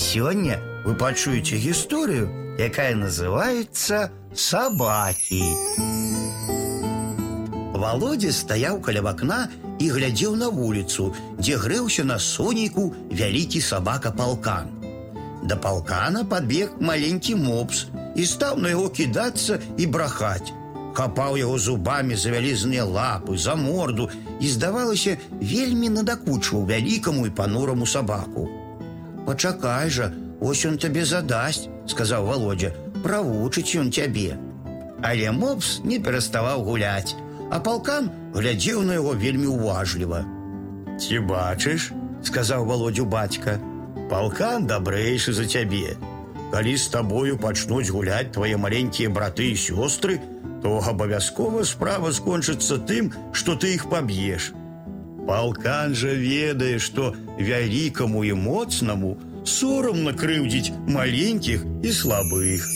Сегодня вы пачуеце гісторыю, якая называется «Собаки». Володя стаяў каля вакна і глядзеў на вуліцу, дзе грэўся на сонейку вялікі сабака палкан. Да палкана падбег маленькі мопс і стаў на яго кідацца і брахаць. Хапаў яго зубамі за вялізныя лапы, за морду і, здавалася, вельмі надакучваў вялікаму і панураму сабаку. «Пачакай жа, ось он табе задасць», — сказаў Володя, — «правучыць ён цябе». Але мопс не пераставаў гуляць, а палкан глядзеў на яго вельмі уважліва. «Ці бачыш?» — сказаў Володю бацька. «Палкан дабрэйшы за цябе. Калі з табою пачнуць гуляць твае маленькія браты і сёстры, то абавязкова справа скончыцца тым, што ты іх паб'еш. Палкан жа ведае, што вялікаму і моцнаму сорамна крыўдзіць маленькіх і слабых.